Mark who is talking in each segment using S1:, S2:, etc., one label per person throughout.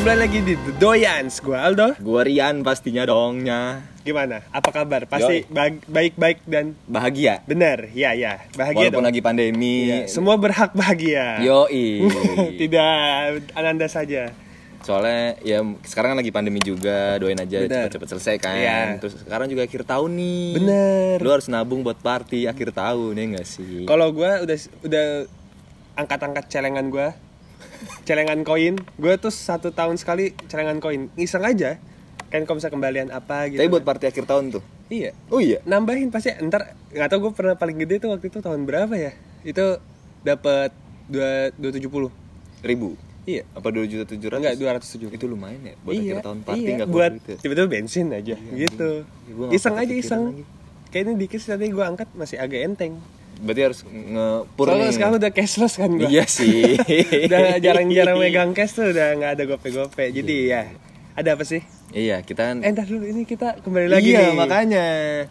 S1: kembali lagi di The Doyans Gue Aldo.
S2: Gua Rian pastinya dongnya
S1: Gimana? Apa kabar? Pasti baik-baik dan
S2: Bahagia.
S1: Benar Ya, ya. Bahagia
S2: Walaupun
S1: dong.
S2: lagi pandemi.
S1: Iya, Semua berhak bahagia.
S2: Yoi.
S1: Tidak ananda saja.
S2: Soalnya ya sekarang kan lagi pandemi juga Doain aja cepet-cepet selesai kan.
S1: Iya.
S2: Terus sekarang juga akhir tahun nih.
S1: Bener.
S2: Lu harus nabung buat party akhir tahun ya gak sih?
S1: Kalau gue udah udah angkat-angkat celengan gue Celengan koin. Gue tuh satu tahun sekali celengan koin. Iseng aja. Kan kalau misalnya kembalian apa gitu.
S2: Tapi buat party akhir tahun tuh?
S1: Iya.
S2: Oh iya?
S1: Nambahin pasti. Ntar nggak tau gue pernah paling gede tuh waktu itu tahun berapa ya? Itu dapat dua dua tujuh puluh.
S2: Ribu?
S1: Iya.
S2: Apa 2 juta 700?
S1: enggak dua ratus tujuh
S2: Itu lumayan ya Buat
S1: iya,
S2: akhir tahun party
S1: iya,
S2: nggak
S1: buat
S2: ya?
S1: tiba-tiba bensin aja gitu.
S2: Ya,
S1: iseng aja iseng.
S2: lagi.
S1: kayaknya dikit sih tadi gue angkat masih agak enteng
S2: Berarti harus ngepur
S1: soalnya sekarang udah cashless kan gue
S2: Iya sih
S1: udah jarang-jarang megang cash tuh udah nggak ada gope-gope jadi ya ada apa sih
S2: Iya kita kan
S1: eh ntar dulu ini kita kembali lagi
S2: Iya
S1: nih
S2: makanya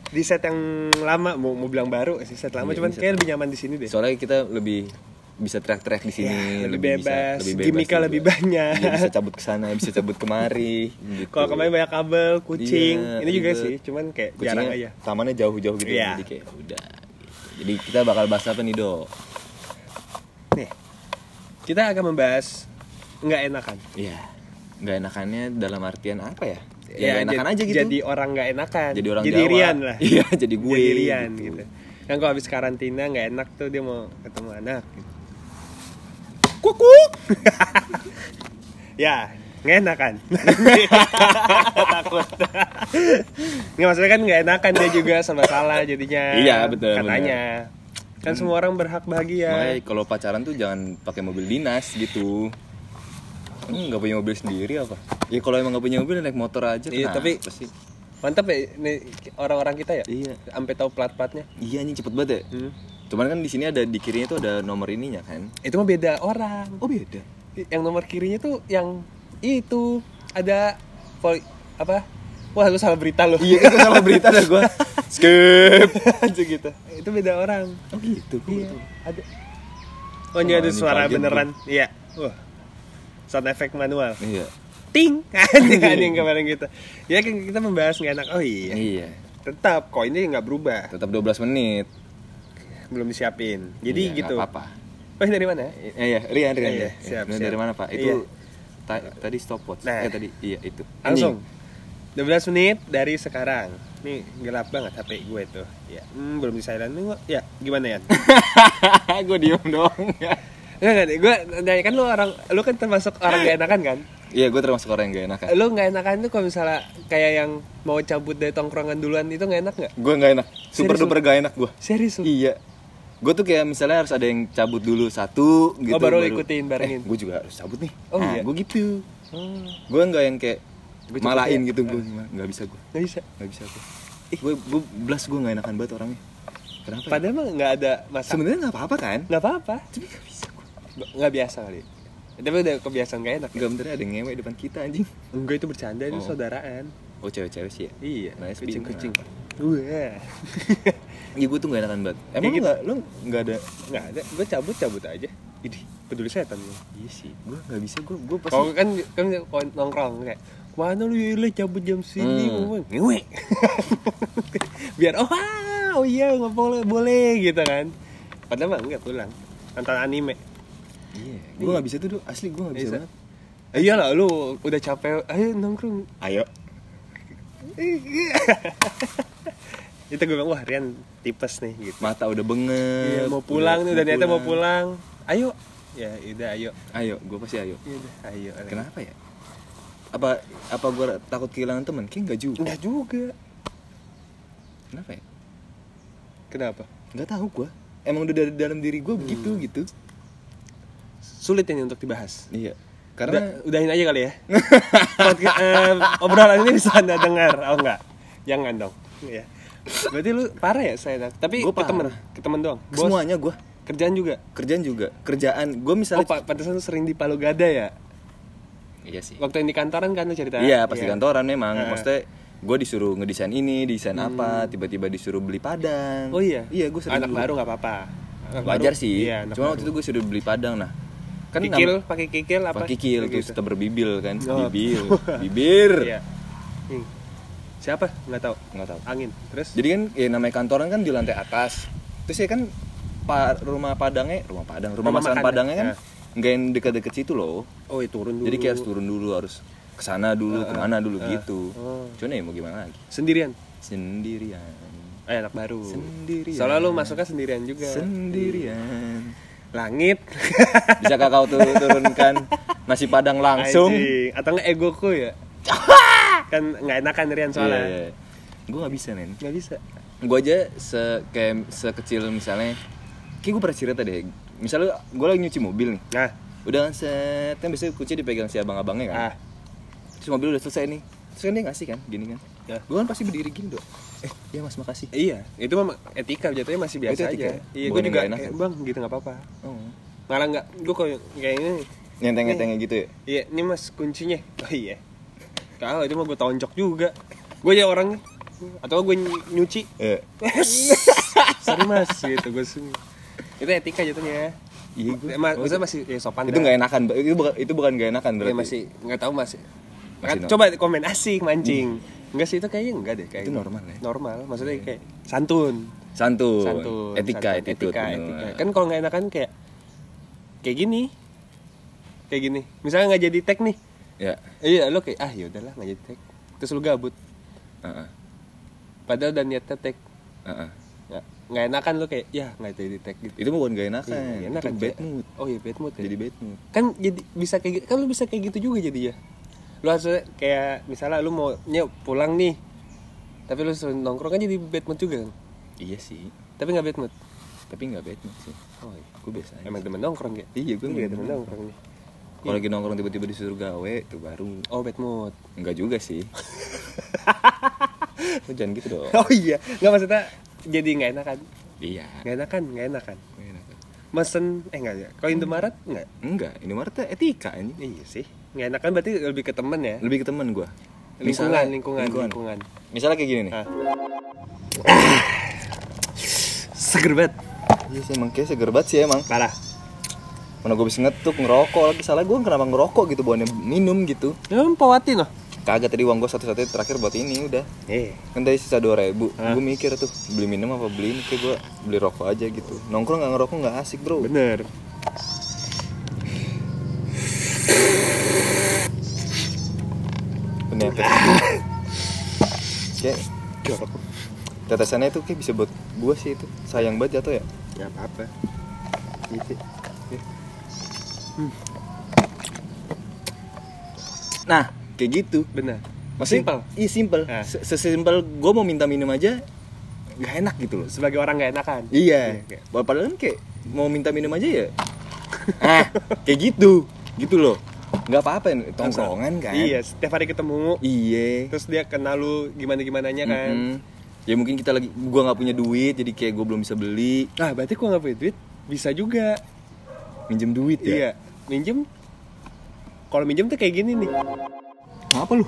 S1: di set yang lama mau mau bilang baru sih set lama
S2: Iya,
S1: cuman kayak lebih nyaman di sini deh
S2: soalnya kita lebih bisa teriak-teriak di sini
S1: Ya, lebih
S2: bisa-
S1: bebas,
S2: lebih
S1: gimmicknya
S2: juga.
S1: lebih banyak.
S2: Iya, bisa cabut ke sana bisa cabut kemari gitu.
S1: Kalau kemarin banyak kabel, kucing,
S2: Iya,
S1: ini juga
S2: ribet.
S1: sih, cuman kayak
S2: Kucingnya
S1: jarang aja.
S2: tamannya jauh-jauh gitu
S1: Iya.
S2: jadi kayak udah gitu. Jadi kita bakal bahas apa nih do
S1: Nih, kita akan membahas nggak enakan.
S2: Iya nggak enakannya dalam artian apa ya
S1: Ya,
S2: ya, enakan aja gitu
S1: Jadi orang nggak enakan.
S2: Jadi orang
S1: jadi
S2: Jawa.
S1: Rian lah.
S2: Iya, jadi gue
S1: Jadi Rian
S2: gitu.
S1: gitu. Kan kalau habis karantina nggak enak tuh dia mau ketemu anak. Gitu. Kukuk. ya, nggak enakan. Takut. Nggak maksudnya kan nggak enakan dia juga sama salah jadinya.
S2: Iya, betul,
S1: Katanya. Kan semua orang berhak bahagia.
S2: makanya kalau pacaran tuh jangan pakai mobil dinas gitu nggak punya mobil sendiri apa ya kalau emang nggak punya mobil naik motor aja
S1: Iya, tapi-
S2: sih
S1: Mantap ya ini orang-orang kita ya?
S2: Iya.
S1: Sampai tahu plat-platnya.
S2: iya nih cepet banget ya
S1: Hmm.
S2: cuman kan di sini ada di kirinya tuh ada nomor ininya kan
S1: Itu mah beda orang.
S2: oh beda
S1: Yang nomor kirinya tuh yang itu ada poli, apa? Wah, lu salah berita lu.
S2: iya itu salah berita dah gue skip
S1: Aja gitu. Itu beda orang.
S2: oh gitu
S1: Iya,
S2: gitu.
S1: ada. Oh, ini ada
S2: ini
S1: suara beneran. Iya. Wah. Sound effect manual.
S2: iya
S1: Ting. Anjing anjing kemarin gitu. Ya kan kita membahas nggak enak. Oh iya.
S2: iya
S1: Tetap koinnya nggak berubah.
S2: tetap 12 menit
S1: Belum disiapin. Jadi
S2: Iya,
S1: gitu.
S2: nggak apa-apa
S1: Oh, ini dari mana?
S2: Eh, iya, Rian, Rian.
S1: Iya,
S2: ya.
S1: siap,
S2: Ini
S1: siap.
S2: dari mana, Pak?
S1: Iya.
S2: Ta- tadi stopwatch.
S1: Nah.
S2: Eh, tadi iya itu.
S1: Langsung 12 menit dari sekarang Nih gelap banget HP gue tuh ya, hmm, Belum di silent Ya gimana ya
S2: gue diem dong.
S1: Enggak enggak Gue nanya kan lu orang Lu kan termasuk orang gak enakan kan
S2: Iya, gue termasuk orang yang gak enak.
S1: Lu gak enakan tuh kalau misalnya Kayak yang mau cabut dari tongkrongan duluan Itu gak enak gak?
S2: Gue gak enak. Super
S1: Serius,
S2: duper gak enak gue.
S1: Serius?
S2: Iya. Gue tuh kayak misalnya harus ada yang cabut dulu satu gitu.
S1: Oh, baru ikutin, barengin.
S2: Eh, gue juga harus cabut nih.
S1: Oh,
S2: nah,
S1: iya?
S2: gue gitu.
S1: Oh,
S2: Gue gak yang kayak
S1: Gua
S2: malain
S1: ya.
S2: gitu gue nggak bisa gue
S1: gak bisa
S2: nggak bisa gue gue gue belas gue nggak enakan banget orangnya kenapa ya?
S1: Padahal mah gak ada masalah
S2: sebenarnya nggak apa-apa kan
S1: Gak apa-apa
S2: tapi nggak bisa gue
S1: Gak biasa kali Tapi udah kebiasaan gak enak
S2: nggak bener ada yang ngewe depan kita anjing
S1: Enggak itu bercanda itu
S2: Oh.
S1: saudaraan
S2: oh cewek-cewek sih ya
S1: Iya
S2: Nice,
S1: Kucing-kucing
S2: Bim. Iya gue tuh gak enakan banget. Emang
S1: gitu.
S2: lu gak, lu gak ada?
S1: Gak ada. Gue cabut-cabut aja.
S2: Idih
S1: Peduli setan gue
S2: Iya sih Gue gak bisa. Gue gue pasti
S1: Kalau kan kan nongkrong kayak mana lu Yule cabut jam sini
S2: Hmm.
S1: ngomong ngewe. Biar oh ah, oh iya nggak boleh boleh gitu kan. Padahal mah enggak pulang. Nonton anime.
S2: Iya Gue gak bisa tuh. Asli gue gak bisa,
S1: Bisa.
S2: banget.
S1: Eh, iyalah lu udah capek ayo nongkrong.
S2: Ayo
S1: itu gue bilang wah Rian tipes nih gitu.
S2: Mata udah bengep
S1: iya mau pulang nih udah niatnya mau pulang. Ayo. Ya udah ayo.
S2: Ayo Gue pasti ayo.
S1: Iya udah, ayo.
S2: Kenapa ya? Apa apa gue takut kehilangan temen? Kayak nggak juga.
S1: Enggak juga.
S2: Kenapa ya?
S1: Kenapa?
S2: Nggak tahu gue emang udah dari dalam diri gue begitu
S1: Hmm.
S2: gitu.
S1: Sulit ini untuk dibahas.
S2: Iya.
S1: Karena
S2: karena
S1: udahin aja kali ya. Podcast, eh, obrolan ini bisa anda dengar, oh enggak? Jangan dong. Ya. Berarti lu parah ya saya. Tapi
S2: Gua
S1: ke temen, ke temen doang. Bos,
S2: semuanya gue
S1: kerjaan juga.
S2: kerjaan juga kerjaan gue
S1: Oh,
S2: misalnya
S1: Pak, pantesan lu sering di Palu Gada ya?
S2: iya sih
S1: Waktu yang di kantoran kan lu cerita?
S2: iya pas di kantoran memang
S1: Heeh.
S2: maksudnya gue disuruh ngedesain ini desain apa tiba-tiba disuruh beli padang
S1: Hmm. Oh iya.
S2: iya gue sering
S1: Anak
S2: dulu.
S1: baru nggak apa-apa.
S2: Wajar
S1: baru-
S2: sih
S1: Iya,
S2: cuma
S1: baru.
S2: waktu itu gue suruh beli padang nah Kan
S1: kikil pakai kikil apa
S2: pakai kikil terus
S1: gitu.
S2: teber bibil kan
S1: Oh.
S2: bibil bibir
S1: iya Nih. Siapa? Nggak tahu.
S2: Nggak tahu.
S1: Angin. Terus?
S2: Jadi kan ya namanya kantoran kan di lantai atas. Terus ya kan pa- rumah padangnya rumah padang rumah,
S1: Rumah
S2: makan
S1: makan,
S2: padangnya kan
S1: ya.
S2: nggak yang dekat-dekat situ loh.
S1: Oh itu turun dulu.
S2: jadi kayak harus turun dulu harus ke sana dulu
S1: Ah,
S2: ke mana dulu
S1: ah.
S2: gitu.
S1: Oh.
S2: cuman ya mau gimana lagi?
S1: Sendirian?
S2: Sendirian.
S1: Eh anak baru.
S2: Sendirian.
S1: soalnya lu masuknya sendirian juga.
S2: Sendirian.
S1: Langit.
S2: Bisa kau tuh turunkan nasi padang langsung?
S1: Anjing. atau nggak egoku ya kan nggak enakan Rian soalnya.
S2: Iya, iya. gue nggak bisa nen
S1: nggak bisa.
S2: Gue aja se kayak sekecil misalnya kayak gue pernah cerita deh. Misalnya gue lagi nyuci mobil nih.
S1: Nah
S2: udah kan set. Kan biasanya kunci dipegang si abang-abangnya kan.
S1: Ah.
S2: Terus mobil udah selesai nih. Terus kan dia ngasih kan gini kan.
S1: Ya.
S2: gue kan pasti berdiri gini dong eh ya mas makasih.
S1: Iya itu mah etika jatuhnya masih biasa
S2: Itu etika.
S1: aja.
S2: Ya?
S1: iya gue juga
S2: enak
S1: eh, bang gitu nggak apa-apa.
S2: Oh.
S1: malah nggak gue kayak ini.
S2: Nyenteng-nyentengnya gitu ya?
S1: Iya ini mas kuncinya. Oh iya kalau itu mah gue tonjok juga. Gue ya orangnya atau gue nyuci.
S2: Eh,
S1: sorry mas gitu gue sih. Itu etika jatuhnya.
S2: Iya gue
S1: Emang, maksudnya masih ya, sopan
S2: itu nggak enakan itu bukan itu bukan nggak enakan
S1: Ya,
S2: berarti
S1: masih nggak tahu masih,
S2: Masih
S1: Kan coba komen asik mancing. Enggak sih itu kayaknya enggak deh kayak
S2: Itu normal ya?
S1: normal. Maksudnya kayak santun.
S2: Santun,
S1: santun
S2: etika
S1: santun,
S2: attitude
S1: etika,
S2: bener.
S1: etika. kan kalau nggak enakan kayak kayak gini. Kayak gini. Misalnya nggak jadi tag nih
S2: ya.
S1: Iya lo kayak ah ya udahlah nggak jadi tag. Terus lu gabut.
S2: Heeh,
S1: padahal udah niatnya tag.
S2: Heeh.
S1: nggak nggak enakan lo kayak ya nggak jadi tag gitu.
S2: Itu bukan gak enakan.
S1: Iya, nggak enakan,
S2: itu bad mood.
S1: Oh iya bad mood ya.
S2: Jadi bad mood.
S1: Kan jadi bisa kayak kan lu bisa kayak gitu juga jadi ya. Lu harus kayak misalnya lu mau nyok pulang nih tapi lu suruh nongkrong kan jadi bad mood juga kan?
S2: Iya sih.
S1: Tapi nggak bad mood?
S2: Tapi nggak bad mood sih.
S1: Oh iya.
S2: gue biasa aja
S1: emang temen nongkrong ya?
S2: Iya, gue
S1: iya temen
S2: temen
S1: nongkrong nih
S2: kalau lagi nongkrong tiba-tiba disuruh gawe itu baru.
S1: Oh bad mood.
S2: Enggak juga sih. Lu jangan gitu dong.
S1: Oh iya. Nggak maksudnya jadi nggak enakan?
S2: Iya.
S1: Nggak enakan? Nggak enakan?
S2: Nggak enakan.
S1: mesen eh nggak ya kalau Indomaret nggak?
S2: Enggak. Ini Marta etika ini
S1: iya sih. Nggak enakan berarti lebih ke temen ya?
S2: Lebih ke teman gue
S1: lingkungan lingkungan. lingkungan.
S2: Misalnya kayak gini nih.
S1: Ah. seger banget.
S2: Iya sih emang kayak seger banget sih emang.
S1: Parah
S2: mana gue bisa ngetuk ngerokok lagi. Salah gue kenapa ngerokok gitu bawaannya minum gitu.
S1: Ya pawatin loh
S2: kagak tadi uang gue satu-satunya terakhir buat ini udah.
S1: Eh.
S2: Kan tadi sisa dua ribu. Gue mikir tuh beli minum apa beli ini? Kayak gue beli rokok aja gitu. Nongkrong nggak ngerokok nggak asik bro.
S1: Bener.
S2: Penyakit kayak tetesannya itu kayak bisa buat gue sih itu. Sayang banget jatuh ya.
S1: Nggak apa-apa. Gitu
S2: nah kayak gitu.
S1: Bener
S2: Maksudnya,
S1: Simple.
S2: iya simple.
S1: Ah.
S2: Se- sesimpel gue mau minta minum aja nggak enak gitu loh.
S1: Sebagai orang nggak enakan.
S2: Iya.
S1: Kayak-
S2: padahal kan kayak mau minta minum aja ya ah kayak gitu. Gitu loh. Nggak apa-apa tongkrongan kan.
S1: Iya setiap hari ketemu.
S2: Iya.
S1: Terus dia kenal lu gimana gimana nya kan.
S2: Mm-mm. ya mungkin kita lagi gua nggak punya duit jadi kayak gue belum bisa beli.
S1: Nah berarti gua nggak punya duit bisa juga.
S2: Minjem duit ya?
S1: Iya minjem? Kalau minjem tuh kayak gini nih.
S2: Apa lu?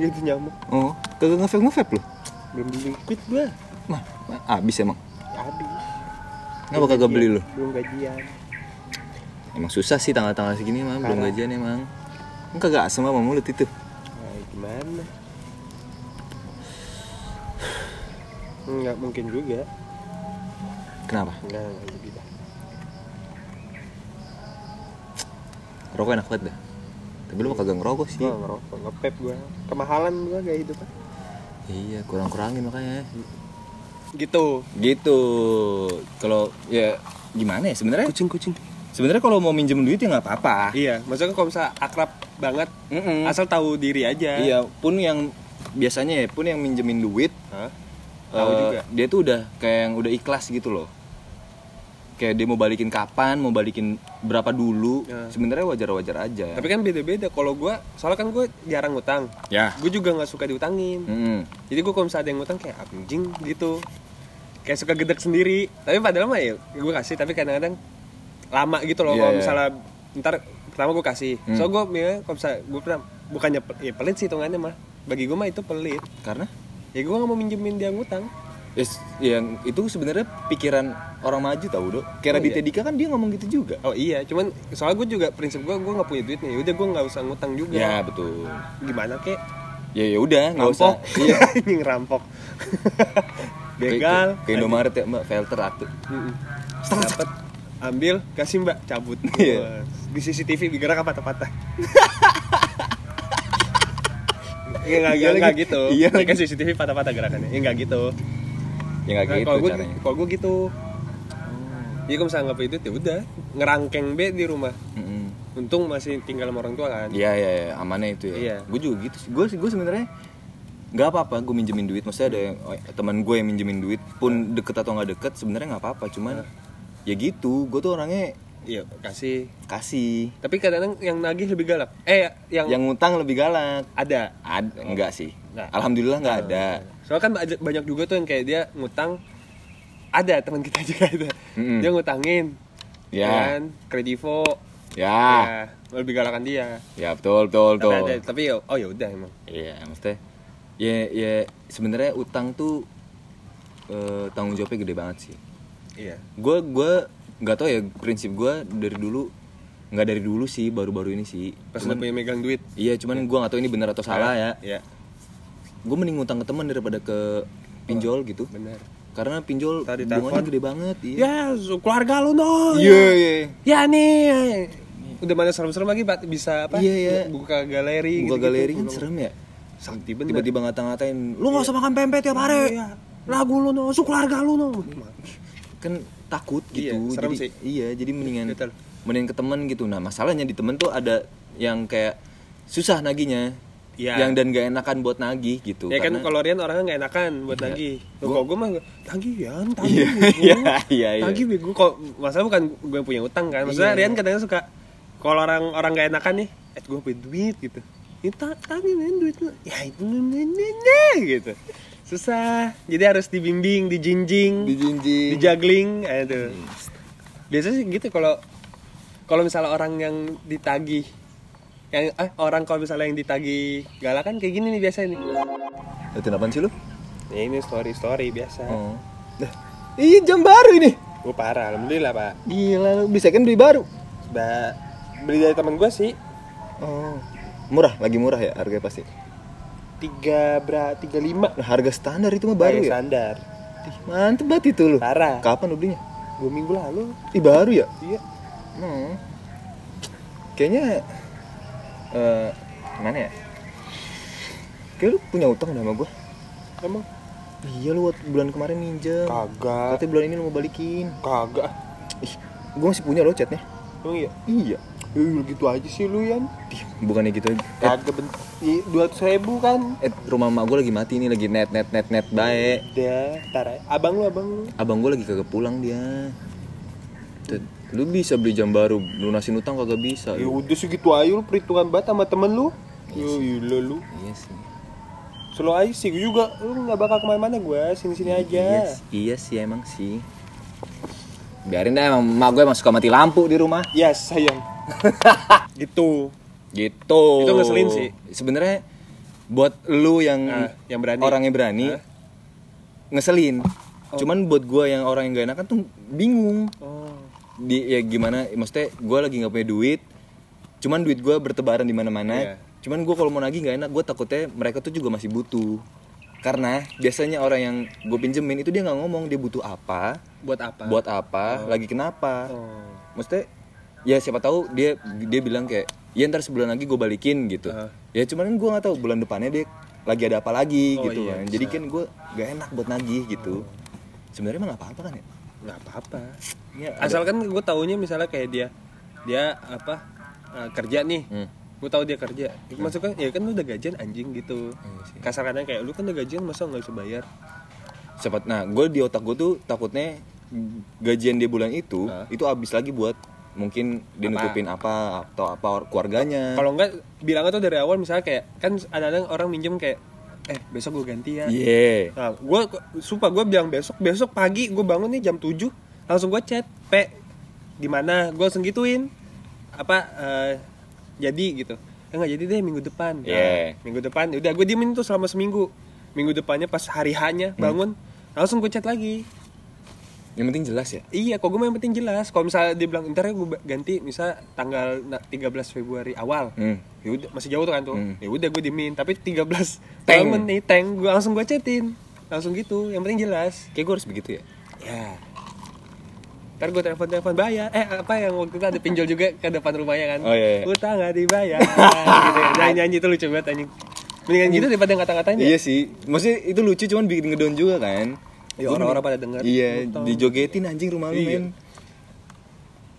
S1: Gitu nyamuk.
S2: Oh kagak ngevape ngevape lu?
S1: Belum beli liquid gua.
S2: Mah abis emang?
S1: Habis.
S2: Kenapa kagak beli lu?
S1: belum gajian.
S2: Emang susah sih tanggal-tanggal segini mah. Belum gajian emang. Emang kagak asem apa mulut itu?
S1: Nah, gimana? Nggak mungkin juga.
S2: Kenapa?
S1: Nggak nggak jadi dah
S2: rokok enak banget dah. Tapi lu mah kagak ngerokok sih.
S1: Gua ngerokok ngepep gua. Kemahalan gua gaya hidup
S2: iya kurang-kurangin makanya.
S1: Gitu.
S2: Gitu. Kalau ya gimana ya sebenarnya?
S1: Kucing kucing.
S2: Sebenarnya kalau mau minjem duit ya nggak apa-apa.
S1: Iya maksudnya kalau misalnya akrab banget
S2: Mm-mm.
S1: asal tahu diri aja.
S2: Iya pun yang biasanya ya pun yang minjemin duit
S1: Hah? tahu
S2: eh,
S1: juga.
S2: dia tuh udah kayak yang udah ikhlas gitu loh kayak dia mau balikin kapan mau balikin berapa dulu
S1: Ya.
S2: sebenarnya wajar-wajar aja.
S1: Tapi kan beda-beda. Kalau gua soalnya kan gua jarang ngutang.
S2: Ya.
S1: Gue juga nggak suka diutangin.
S2: Mm-mm.
S1: jadi gue kalau misalnya ada yang ngutang kayak anjing gitu. Kayak suka gedek sendiri. Tapi padahal mah ya gue kasih. Tapi kadang-kadang lama gitu loh.
S2: Iya,
S1: kalau
S2: iya.
S1: misalnya ntar pertama gue kasih.
S2: Hmm.
S1: so gue ya, kalau misalnya gue pernah bukannya ya pelit sih hitungannya mah. Bagi gue mah itu pelit.
S2: Karena?
S1: Ya gue nggak mau minjemin dia ngutang
S2: Yes, yang itu sebenarnya pikiran orang maju tau dok. Kayak
S1: Oh,
S2: Raditya
S1: iya.
S2: Dika kan dia ngomong gitu juga.
S1: Oh iya, cuman soalnya gue juga prinsip gue gue nggak punya duit nih, udah gue nggak usah ngutang juga.
S2: Ya betul.
S1: Gimana kek?
S2: Ya ya udah nggak usah. Iya.
S1: ini ngerampok. Begal.
S2: Kayak ke Indomaret ya mbak, filter atuh.
S1: Mm-mm. Dapat, ambil, kasih mbak, cabut.
S2: Iya.
S1: Di CCTV digerak apa patah-patah. Iya nggak
S2: Iya
S1: gitu.
S2: Iya
S1: kan
S2: lagi.
S1: CCTV patah-patah gerakannya. Ya nggak gitu.
S2: Ya nggak
S1: Nah,
S2: gitu
S1: kalau gue
S2: caranya.
S1: kalau gue gitu. Jadi kalau misalnya nggak punya duit ya udah ngerangkeng be di rumah.
S2: Mm-mm.
S1: Untung masih tinggal sama orang tua kan.
S2: Iya iya ya, amannya itu ya.
S1: Iya.
S2: Gue juga gitu. Gue gue sebenarnya nggak apa-apa gue minjemin duit. Maksudnya ada yang, oh, teman gue yang minjemin duit pun deket atau nggak deket sebenarnya nggak apa-apa. Cuman ya gitu. Gue tuh orangnya
S1: Iya kasih.
S2: kasih.
S1: Tapi kadang-kadang yang nagih lebih galak. Eh yang,
S2: Yang ngutang lebih galak.
S1: ada.
S2: Ada enggak sih?
S1: Nggak.
S2: Alhamdulillah nggak ada.
S1: Soalnya kan ba- banyak juga tuh yang kayak dia ngutang ada teman kita juga ada.
S2: Mm-mm.
S1: Dia ngutangin.
S2: Ya.
S1: Kan, kredivo.
S2: Ya.
S1: Ya, lebih galakan dia.
S2: Ya betul betul
S1: Tapi
S2: betul.
S1: ada, tapi ya, oh ya udah emang.
S2: Iya, maksudnya ya ya sebenarnya utang tuh eh, tanggung jawabnya gede banget sih.
S1: Iya.
S2: Gue gue nggak tau ya prinsip gue dari dulu nggak dari dulu sih baru-baru ini sih.
S1: Pas udah punya megang duit.
S2: Iya, cuman gue nggak tahu ini benar atau salah ya.
S1: Iya,
S2: Gue mending ngutang ke teman daripada ke pinjol gitu.
S1: benar.
S2: Karena pinjol
S1: Tadi
S2: bunganya gede banget. Iya.
S1: Ya, keluarga lu no.
S2: Iya iya.
S1: Ya nih. Udah mana serem-serem lagi bisa apa?
S2: Iya, iya.
S1: Buka galeri
S2: Buka
S1: gitu-gitu.
S2: galeri kan serem ya.
S1: Bener.
S2: Tiba-tiba ngata-ngatain, lu nggak usah makan pempek tiap hari.
S1: Iya. Lagu lu no, su keluarga lu no.
S2: kan takut gitu
S1: Iya, serem
S2: jadi
S1: sih.
S2: iya jadi mendingan
S1: Betul.
S2: mendingan ke temen gitu nah masalahnya di temen tuh ada yang kayak susah naginya
S1: Iya.
S2: yang dan gak enakan buat nagih gitu
S1: Ya kan
S2: karena-
S1: kalau Rian orangnya nggak enakan buat
S2: Iya.
S1: nagih. Loh,
S2: Gua-
S1: kalau gue mah tagih ya, tagih.
S2: Iya,
S1: bego.
S2: iya, iya, iya.
S1: Tagih bego. Kok masalah bukan gue punya utang kan. Maksudnya
S2: Iya.
S1: Rian kadang suka kalau orang orang nggak enakan nih, eh gue punya duit gitu. Itu tagih nih duit lu. Ya itu gitu. Susah. Jadi harus dibimbing, dijinjing,
S2: dijinjing
S1: dijagling, aduh. Biasanya sih gitu kalau kalau misalnya orang yang ditagih yang eh orang kalau misalnya yang ditagih galak kan kayak gini nih biasanya nih.
S2: Liatin apaan sih lu?
S1: Ya ini story story biasa.
S2: Oh. Ih jam baru ini.
S1: Gue parah, alhamdulillah pak.
S2: Gila lu bisa kan beli baru.
S1: Ba beli dari teman gue sih
S2: Oh. Murah, lagi murah ya harganya pasti.
S1: tiga bra tiga lima
S2: Nah, harga standar itu mah baru ya.
S1: standar.
S2: Mantep banget itu lu.
S1: Parah.
S2: Kapan lu belinya?
S1: Dua minggu lalu.
S2: Ih baru ya?
S1: Iya.
S2: Hmm. Kayaknya eh mana ya? Kayak lu punya utang sama gua.
S1: Emang
S2: Iya lu waktu bulan kemarin minjem.
S1: kagak.
S2: Katanya bulan ini lu mau balikin.
S1: Kagak.
S2: Ih, gua masih punya lo chatnya.
S1: Emang iya.
S2: Iya.
S1: Eh, gitu aja sih lu Yan.
S2: Ih, bukannya gitu. Eh,
S1: Kagak ben dua ratus ribu kan.
S2: eh, rumah emak gua lagi mati nih, lagi net net net net baik.
S1: Udah, tar. Abang lu, abang lu.
S2: Abang gua lagi kagak pulang dia. Tuh, Lu bisa beli jam baru, lunasin utang kagak bisa.
S1: Ya
S2: Lu.
S1: udah segitu aja lu perhitungan banget sama temen lu. Yo, iya lu.
S2: Iya sih.
S1: Slow aja sih gue juga. Lu nggak bakal ke mana-mana gue. Sini-sini
S2: Iya,
S1: aja.
S2: sih- iya sih emang sih. Biarin deh emang emak gue emang suka mati lampu di rumah.
S1: Ya sayang. gitu.
S2: Gitu.
S1: Itu ngeselin sih.
S2: Sebenarnya buat lu yang
S1: Nah, yang berani.
S2: orangnya berani
S1: Hah?
S2: ngeselin. Cuman buat gua yang orang yang gak enakan tuh bingung.
S1: Oh.
S2: Di ya gimana maksudnya gua lagi nggak punya duit. Cuman duit gua bertebaran di mana-mana.
S1: Iya.
S2: Cuman gua kalau mau nagih nggak enak, gua takutnya mereka tuh juga masih butuh. Karena biasanya orang yang gue pinjemin itu dia nggak ngomong dia butuh apa,
S1: Buat apa?
S2: buat apa, lagi kenapa.
S1: Oh.
S2: Maksudnya ya siapa tahu dia dia bilang kayak ya ntar sebulan lagi gue balikin gitu
S1: Heeh.
S2: ya cuman kan gue nggak tahu bulan depannya dia lagi ada apa lagi
S1: Oh,
S2: gitu
S1: iya,
S2: kan jadi kan gue gak enak buat nagih gitu sebenarnya emang apa apa kan ya
S1: nggak apa-apa.
S2: Ya,
S1: Asalkan gue taunya misalnya kayak dia dia apa eh, kerja nih.
S2: Hmm.
S1: Gue tahu dia kerja. Maksudnya ya kan lu udah gajian anjing gitu.
S2: Iya sih.
S1: Kasar kadang kayak lu kan udah gajian masa nggak bisa bayar.
S2: cepat nah gue di otak gue tuh takutnya gajian dia bulan itu
S1: Hah?
S2: itu habis lagi buat mungkin dia
S1: Apa?
S2: apa atau apa keluarganya
S1: Kalau enggak bilangnya tuh dari awal misalnya kayak kan ada orang minjem kayak eh besok gue ganti ya.
S2: iya.
S1: Nah, gue sumpah gue bilang besok besok pagi gue bangun nih jam 7 langsung gue chat pe di mana gue langsung gituin. Apa eh, jadi? Gitu. Ya nggak jadi deh minggu depan. Nah,
S2: Yeah.
S1: minggu depan udah gue diemin tuh selama seminggu. Minggu depannya pas hari hanya bangun langsung gue chat lagi
S2: Yang penting jelas ya.
S1: Iya, kok gue mah yang penting jelas. Kalau misalnya dia bilang ntar ya gue ganti, misal tanggal na- 13 Februari awal,
S2: Hmm.
S1: ya udah masih jauh tuh kan tuh.
S2: Hmm.
S1: Ya udah gue dimin, tapi 13
S2: Teng.
S1: Nih, tank gue langsung gue chatin. Langsung gitu, yang penting jelas.
S2: Kayak gue harus begitu ya.
S1: Ya. Ntar gue telepon-telepon bayar. Eh, apa yang waktu itu ada pinjol juga ke depan rumahnya kan?
S2: Oh, iya, iya.
S1: Utang gak dibayar. gitu ya. Nyanyi-nyanyi itu lucu banget anjing. Mendingan gitu daripada ngata-ngatain
S2: Iya
S1: ya.
S2: sih. Maksudnya itu lucu cuman bikin ngedon juga kan.
S1: Ya, orang-orang pada denger.
S2: Iya, dijogetin anjing rumah lu
S1: Iya.
S2: men.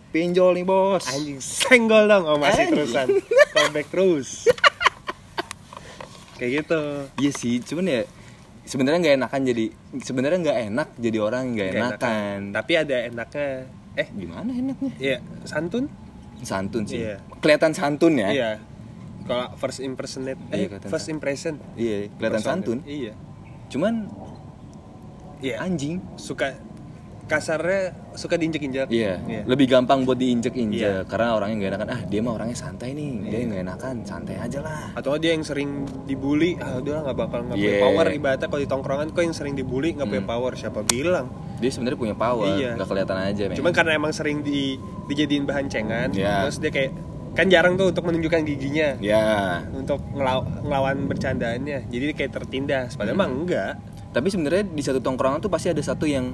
S2: Pinjol nih bos.
S1: Anjing senggol dong. Oh, masih
S2: Anjing.
S1: terusan. Callback terus. Kayak gitu.
S2: Iya sih, cuman ya sebenarnya nggak enakan jadi sebenarnya nggak enak jadi orang nggak
S1: Nggak
S2: enakan.
S1: Tapi ada enaknya. Eh,
S2: Gimana enaknya?
S1: iya, santun?
S2: Santun sih.
S1: Iya.
S2: Kelihatan santun ya.
S1: Iya. Kalau first impersonate, eh,
S2: Iya,
S1: first impression.
S2: Iya, kelihatan santun.
S1: Iya.
S2: Cuman
S1: Iya.
S2: anjing.
S1: Suka kasarnya suka diinjek-injek.
S2: Iya,
S1: Iya.
S2: lebih gampang buat diinjek-injek
S1: Iya.
S2: karena orangnya nggak enakan. Ah, dia mah orangnya santai nih. Dia nggak enakan, santai aja lah.
S1: Atau dia yang sering dibully, ah udah nggak bakal nggak punya
S2: Iya.
S1: power ibaratnya kalau di tongkrongan kok yang sering dibully nggak punya
S2: Hmm.
S1: power siapa bilang.
S2: Dia sebenarnya punya power,
S1: Iya.
S2: nggak kelihatan aja. men.
S1: Cuman karena emang sering di dijadiin bahan cengan,
S2: Iya.
S1: terus dia kayak kan jarang tuh untuk menunjukkan giginya
S2: ya.
S1: untuk ngelaw- ngelawan bercandaannya. Jadi kayak tertindas. Padahal
S2: Hmm.
S1: emang enggak.
S2: Tapi sebenarnya di satu tongkrongan tuh pasti ada satu yang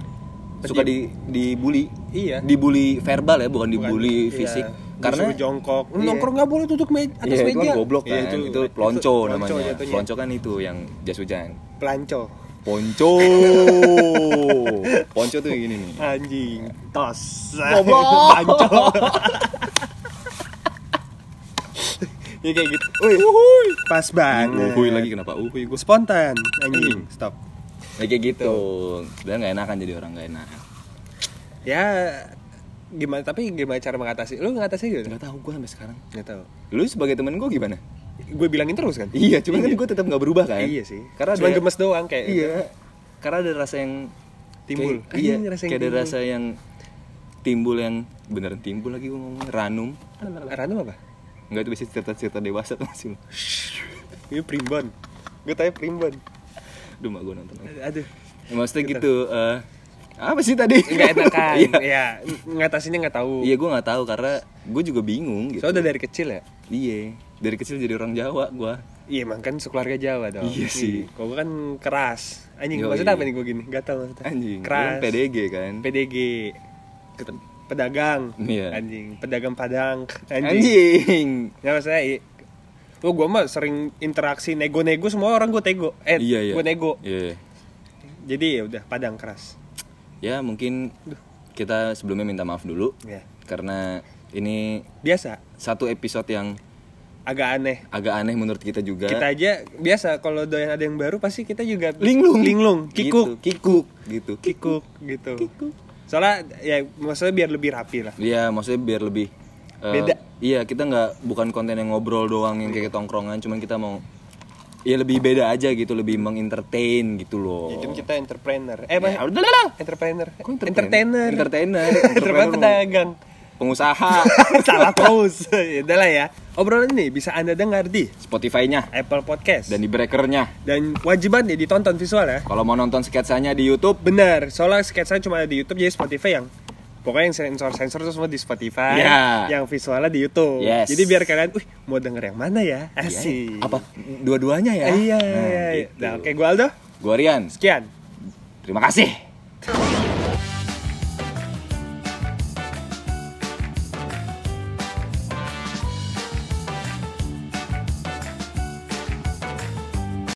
S2: suka di dibully.
S1: Iya.
S2: Dibully verbal ya, bukan dibully
S1: Bukan,
S2: fisik.
S1: iya.
S2: Karena
S1: Disuruh jongkok.
S2: Iya.
S1: Nongkrong nggak boleh duduk me atas
S2: Iya, itu
S1: meja.
S2: kan goblok
S1: Iya,
S2: kan. itu, pelonco namanya.
S1: jatuhnya.
S2: Pelonco kan itu yang jas hujan.
S1: Pelanco.
S2: Ponco. Ponco tuh yang gini nih.
S1: Anjing. Tos.
S2: Goblok.
S1: Panco. ya kayak gitu. Uy, pas banget.
S2: Uhuy lagi kenapa? Uhuy gue.
S1: Spontan. Anjing. Stop.
S2: Ya, kayak gitu. Sebenarnya nggak enakan jadi orang nggak enak.
S1: Ya gimana tapi gimana cara mengatasi lu mengatasi gitu
S2: Nggak tahu gue sampai sekarang.
S1: nggak tahu
S2: Lu sebagai temen gue gimana?
S1: gue bilangin terus kan
S2: Iya, cuman kan gue tetap nggak berubah kan.
S1: iya sih
S2: Karena
S1: cuma
S2: ada-
S1: gemes doang kayak
S2: Iya. Karena ada rasa yang
S1: Timbul.
S2: Kayak, iya,
S1: rasa yang
S2: kayak ada
S1: timbul.
S2: rasa yang timbul yang beneran timbul lagi gue ngomong ranum.
S1: Ranu apa
S2: Enggak itu biasanya cerita-cerita dewasa tuh masih.
S1: ini primbon gue tanya primbon
S2: Duh, mak gue nonton. lagi.
S1: aduh
S2: Ya, maksudnya gitu. eh apa sih tadi?
S1: nggak enakan
S2: Iya.
S1: ya ngatasinnya nggak tahu
S2: Iya, gue nggak tahu karena gue juga bingung gitu.
S1: soalnya udah dari kecil ya
S2: Iya, dari kecil jadi orang Jawa gue.
S1: Iya emang kan sekeluarga Jawa dong
S2: Iya sih.
S1: Gue kan keras Anjing
S2: Yoi.
S1: maksudnya apa nih gue gini Gak tau maksudnya
S2: Anjing,
S1: Keras
S2: kan PDG kan?
S1: PDG Ket- Pedagang
S2: Iya.
S1: Anjing Pedagang Padang
S2: Anjing.
S1: Ya maksudnya Oh gue mah sering interaksi nego-nego semua orang gue tego. Eh
S2: iya, iya.
S1: gue nego.
S2: Iya.
S1: Jadi ya udah Padang keras.
S2: Ya, mungkin kita sebelumnya minta maaf dulu.
S1: Ya
S2: karena ini
S1: Biasa.
S2: satu episode yang
S1: Agak aneh.
S2: agak aneh menurut kita juga.
S1: Kita aja biasa kalau doyan ada yang baru pasti kita juga
S2: linglung,
S1: linglung, kikuk,
S2: Gitu, kikuk gitu.
S1: kikuk. Gitu. Soalnya ya maksudnya biar lebih rapi lah.
S2: Iya, maksudnya biar lebih eh,
S1: Beda.
S2: Iya, kita nggak bukan konten yang ngobrol doang yang kayak tongkrongan, cuman kita mau ya lebih beda aja gitu, lebih mengentertain gitu loh.
S1: Ya, kan kita entrepreneur. Eh,
S2: Ya, udah lah.
S1: Entrepreneur. Entertainer.
S2: Entertainer. Entrepreneur
S1: pedagang.
S2: Pengusaha.
S1: Salah terus. ya udah lah ya. Obrolan ini bisa Anda dengar di
S2: Spotify-nya
S1: Apple Podcast.
S2: dan di breakernya.
S1: Dan wajiban ya ditonton visual ya.
S2: Kalau mau nonton sketsanya di YouTube,
S1: Benar, soalnya sketsa cuma ada di YouTube jadi Spotify yang pokoknya yang sensor-sensor itu semua di Spotify,
S2: Ya.
S1: yang visualnya di YouTube.
S2: Yes.
S1: Jadi biar kalian, "Wih, mau denger yang mana ya?" Asik.
S2: apa dua-duanya ya?
S1: Iya,
S2: Nah,
S1: iya.
S2: gitu.
S1: Nah, oke, gua Aldo.
S2: Gua Rian.
S1: Sekian.
S2: Terima kasih.